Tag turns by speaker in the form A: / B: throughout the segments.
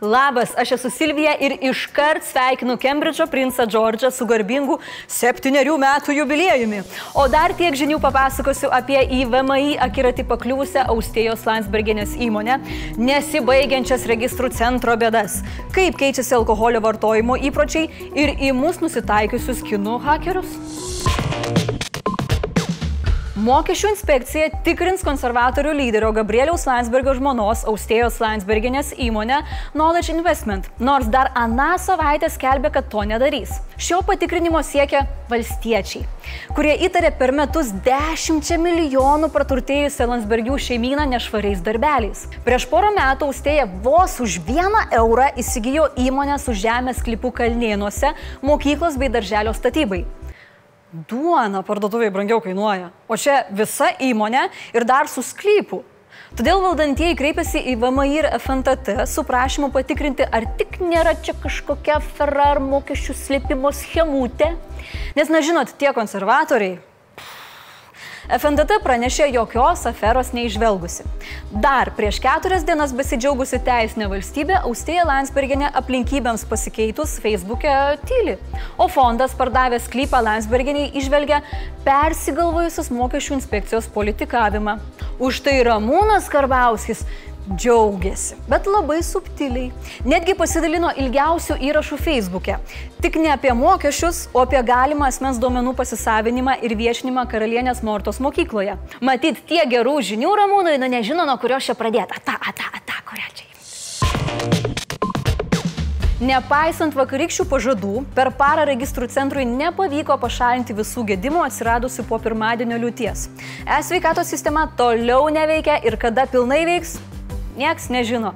A: Labas, aš esu Silvija ir iškart sveikinu Kembridžo princą Džordžą su garbingu septyniarių metų jubiliejumi. O dar tiek žinių papasakosiu apie į VMI akiratį pakliuvusią Austėjos Landsbergenės įmonę, nesibaigiančias registrų centro bėdas, kaip keičiasi alkoholio vartojimo įpročiai ir į mus nusitaikiusius kinų hakerius. Mokesčių inspekcija tikrins konservatorių lyderio Gabrieliaus Landsbergio žmonos Austėjos Landsberginės įmonę Knowledge Investment, nors dar aną savaitę skelbė, kad to nedarys. Šio patikrinimo siekia valstiečiai, kurie įtarė per metus 10 milijonų praturtėjusią Landsbergių šeimyną nešvariais darbeliais. Prieš porą metų Austėja vos už vieną eurą įsigijo įmonę su žemės klipų kalnėnuose, mokyklos bei darželio statybai duona parduotuvėje brangiau kainuoja, o čia visa įmonė ir dar su sklypu. Todėl valdantieji kreipiasi į VMI ir FNTT su prašymu patikrinti, ar tik nėra čia kažkokia Ferrar mokesčių slėpimo schemutė. Nes, na žinot, tie konservatoriai, FNDT pranešė jokios aferos neižvelgusi. Dar prieš keturias dienas besidžiaugusi teisinė valstybė Austėja Landsberginė aplinkybėms pasikeitus Facebook'e tyli, o fondas pardavęs sklypą Landsberginiai išvelgia persigalvojusios mokesčių inspekcijos politikavimą. Už tai Ramūnas Karbauskis džiaugiasi, bet labai subtiliai. Netgi pasidalino ilgiausių įrašų Facebook'e. Tik ne apie mokesčius, o apie galimą asmens duomenų pasisavinimą ir viešinimą karalienės Mortos mokykloje. Matyt, tie gerų žinių ramūnai, nu nežino, nuo kurios čia pradėti. Ata, ata, ata, kurią čia. Nepaisant vakarykščių pažadų, per parą registrų centrui nepavyko pašalinti visų gedimų atsiradusių po pirmadienio liūties. E-sveikatos sistema toliau neveikia ir kada pilnai veiks, Niekas nežino.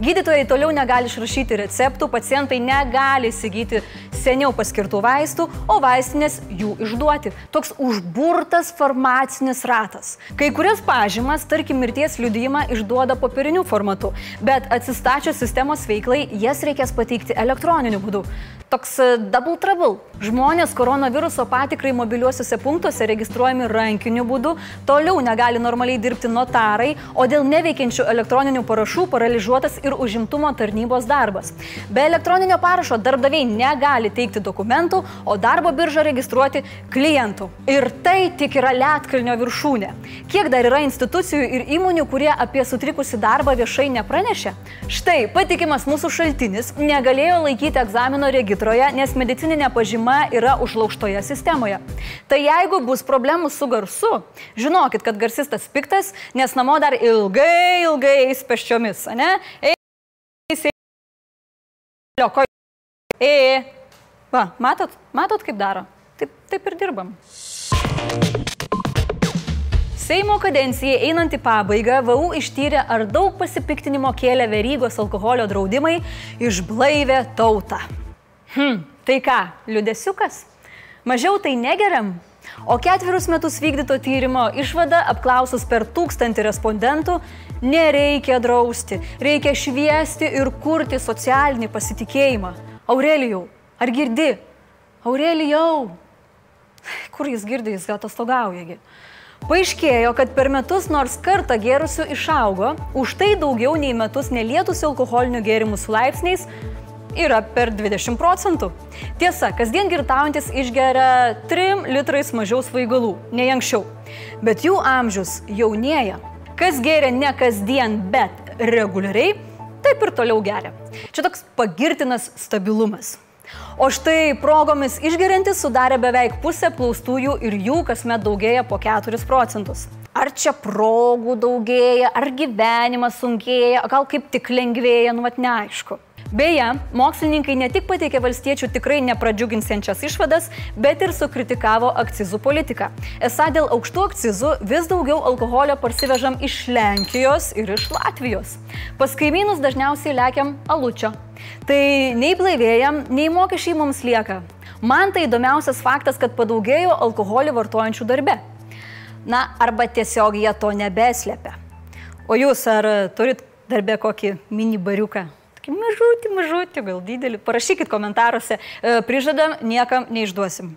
A: Gydytojai toliau negali išrašyti receptų, pacientai negali įsigyti seniau paskirtų vaistų, o vaistinės jų išduoti. Toks užburtas farmacinis ratas. Kai kurias pažymas, tarkim, mirties liudijimą išduoda popieriniu formatu, bet atsistačius sistemos veiklai jas reikės pateikti elektroniniu būdu. Toks e, double trouble. Žmonės koronaviruso patikrai mobiliuosiuose punktuose registruojami rankiniu būdu, toliau negali normaliai dirbti notarai, o dėl neveikiančių elektroninių parašų paralyžiuotas ir užimtumo tarnybos darbas. Be elektroninio parašo darbdaviai negali teikti dokumentų, o darbo biržą registruoti klientų. Ir tai tik yra Lietkalnio viršūnė. Kiek dar yra institucijų ir įmonių, kurie apie sutrikusi darbą viešai nepranešė? Štai patikimas mūsų šaltinis negalėjo laikyti egzamino regitroje, nes medicininė pažyma yra užlaužtoje sistemoje. Tai jeigu bus problemų su garsu, žinokit, kad garsistas piktas, nes namo dar ilgai, ilgai eis peščiomis, ne? Eis, lioko, e, va, matot, matot kaip daro? Taip, taip ir dirbam. Seimo kadencijai einant į pabaigą, VAU ištyrė, ar daug pasipiktinimo kėlė verygos alkoholio draudimai išblaivę tautą. Hm, tai ką, liudesiukas? Mažiau tai negeriam? O ketverius metus vykdyto tyrimo išvada apklausus per tūkstantį respondentų nereikia drausti, reikia šviesti ir kurti socialinį pasitikėjimą. Aurelijau, ar girdi? Aurelijau. Kur jis girdi, jis gal atostogaujagi. Paaiškėjo, kad per metus nors kartą gėrusių išaugo, už tai daugiau nei metus nelietusių alkoholinių gėrimų su laipsniais yra per 20 procentų. Tiesa, kasdien girtaujantis išgeria 3 litrais mažiau svaigalų nei anksčiau, bet jų amžius jaunėja. Kas geria ne kasdien, bet reguliariai, taip ir toliau geria. Čia toks pagirtinas stabilumas. O štai progomis išgeriantis sudarė beveik pusę plaustųjų ir jų kasmet daugėja po 4 procentus. Ar čia progų daugėja, ar gyvenimas sunkėja, gal kaip tik lengvėja, nu mat neaišku. Beje, mokslininkai ne tik pateikė valstiečių tikrai nepradžiuginsiančias išvadas, bet ir sukritikavo akcizų politiką. Esą dėl aukštų akcizų vis daugiau alkoholio parsivežam iš Lenkijos ir iš Latvijos. Pas kaimynus dažniausiai lekiam alučio. Tai nei blaivėjam, nei mokesčiai mums lieka. Man tai įdomiausias faktas, kad padaugėjo alkoholį vartojančių darbe. Na, arba tiesiog jie to nebeslėpia. O jūs ar turit darbę kokį mini bariuką? Tokį mažutį, mažutį, gal didelį. Parašykit komentaruose. E, prižadam, niekam neišduosim.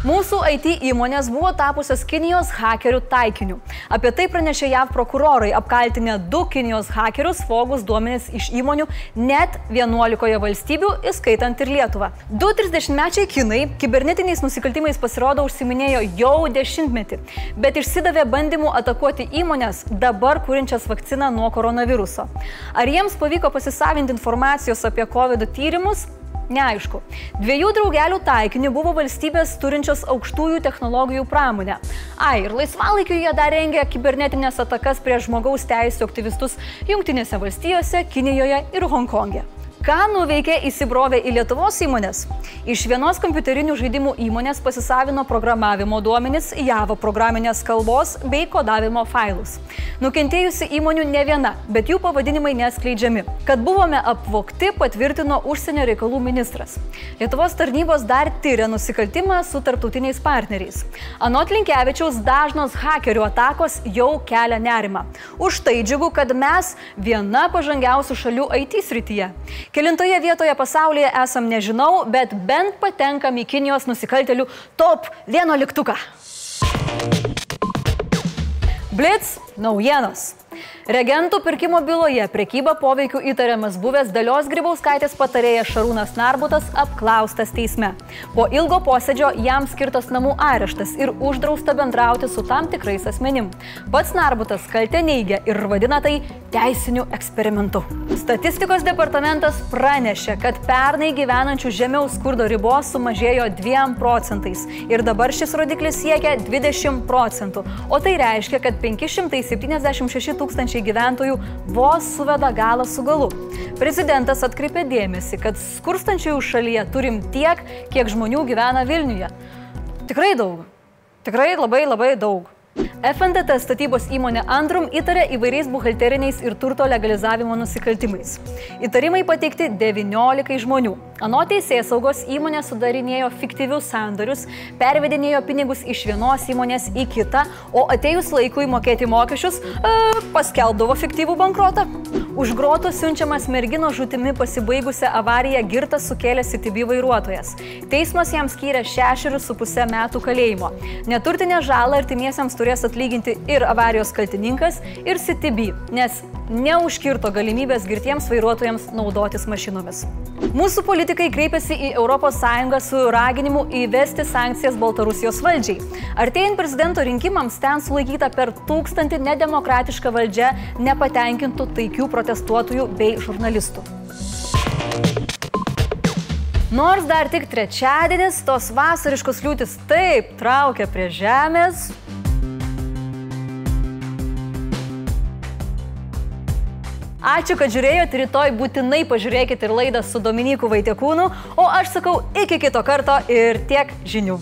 A: Mūsų IT įmonės buvo tapusios Kinijos hakerių taikiniu. Apie tai pranešė JAV prokurorai, apkaltinę du Kinijos hakerius fogus duomenis iš įmonių net 11 valstybių, įskaitant ir Lietuvą. Du 30-mečiai kinai kibernetiniais nusikaltimais pasirodo užsiminėjo jau dešimtmetį, bet išsidavė bandymų atakuoti įmonės dabar kūrinčias vakciną nuo koronaviruso. Ar jiems pavyko pasisavinti informacijos apie COVID tyrimus? Neaišku. Dviejų draugelių taikiniu buvo valstybės turinčios aukštųjų technologijų pramonę. Ai, ir laisvalaikiu jie dar rengia kibernetinės atakas prieš žmogaus teisų aktyvistus Junktinėse valstijose, Kinijoje ir Hongkonge. Ką nuveikė įsibrovę į Lietuvos įmonės? Iš vienos kompiuterinių žaidimų įmonės pasisavino programavimo duomenis, JAVO programinės kalbos bei kodavimo failus. Nukentėjusi įmonių ne viena, bet jų pavadinimai neskleidžiami. Kad buvome apvokti, patvirtino užsienio reikalų ministras. Lietuvos tarnybos dar tyria nusikaltimą su tarptautiniais partneriais. Anot Linkevičiaus dažnos hakerių atakos jau kelia nerimą. Už tai džiugu, kad mes viena pažangiausių šalių IT srityje. Kelintoje vietoje pasaulyje esam nežinau, bet bent patenkam į Kinijos nusikaltelių top 11. Blitz naujienos. Reagentų pirkimo byloje prekyba poveikiu įtariamas buvęs Dalios Grybauskaitės patarėjas Šarūnas Narbutas apklaustas teisme. Po ilgo posėdžio jam skirtas namų areštas ir uždrausta bendrauti su tam tikrais asmenim. Pats Narbutas kaltę neigia ir vadina tai teisiniu eksperimentu. Statistikos departamentas pranešė, kad pernai gyvenančių žemiau skurdo ribos sumažėjo 2 procentais ir dabar šis rodiklis siekia 20 procentų, o tai reiškia, kad 576 tūkstančiai tūkstančiai gyventojų vos suveda galą su galu. Prezidentas atkreipė dėmesį, kad skurstančiųjų šalyje turim tiek, kiek žmonių gyvena Vilniuje. Tikrai daug. Tikrai labai labai daug. FNDT statybos įmonė Andrum įtarė įvairiais buhalteriniais ir turto legalizavimo nusikaltimais. Įtarimai pateikti 19 žmonių. Anot teisės saugos įmonė sudarinėjo fiktyvius sandorius, pervedinėjo pinigus iš vienos įmonės į kitą, o atėjus laikui mokėti mokesčius, e, paskelbdavo fiktyvų bankrotą. Už grotų siunčiamas mergino žūtimi pasibaigusią avariją girtas sukėlė CTB vairuotojas. Teismas jam skyrė 6,5 metų kalėjimo. Neturtinę žalą artimiesiams turės atlyginti ir avarijos kaltininkas, ir CTB, nes neužkirto galimybės girtiems vairuotojams naudotis mašinomis. Mūsų politikai kreipėsi į ES su raginimu įvesti sankcijas Baltarusijos valdžiai. Artėjant prezidento rinkimams ten sulaikyta per tūkstantį nedemokratišką valdžią nepatenkintų taikių protestuotojų bei žurnalistų. Nors dar tik trečiadienis, tos vasariškos liūtis taip traukia prie žemės, Ačiū, kad žiūrėjote, rytoj būtinai pažiūrėkite ir laidą su Dominiku Vaitekūnu, o aš sakau iki kito karto ir tiek žinių.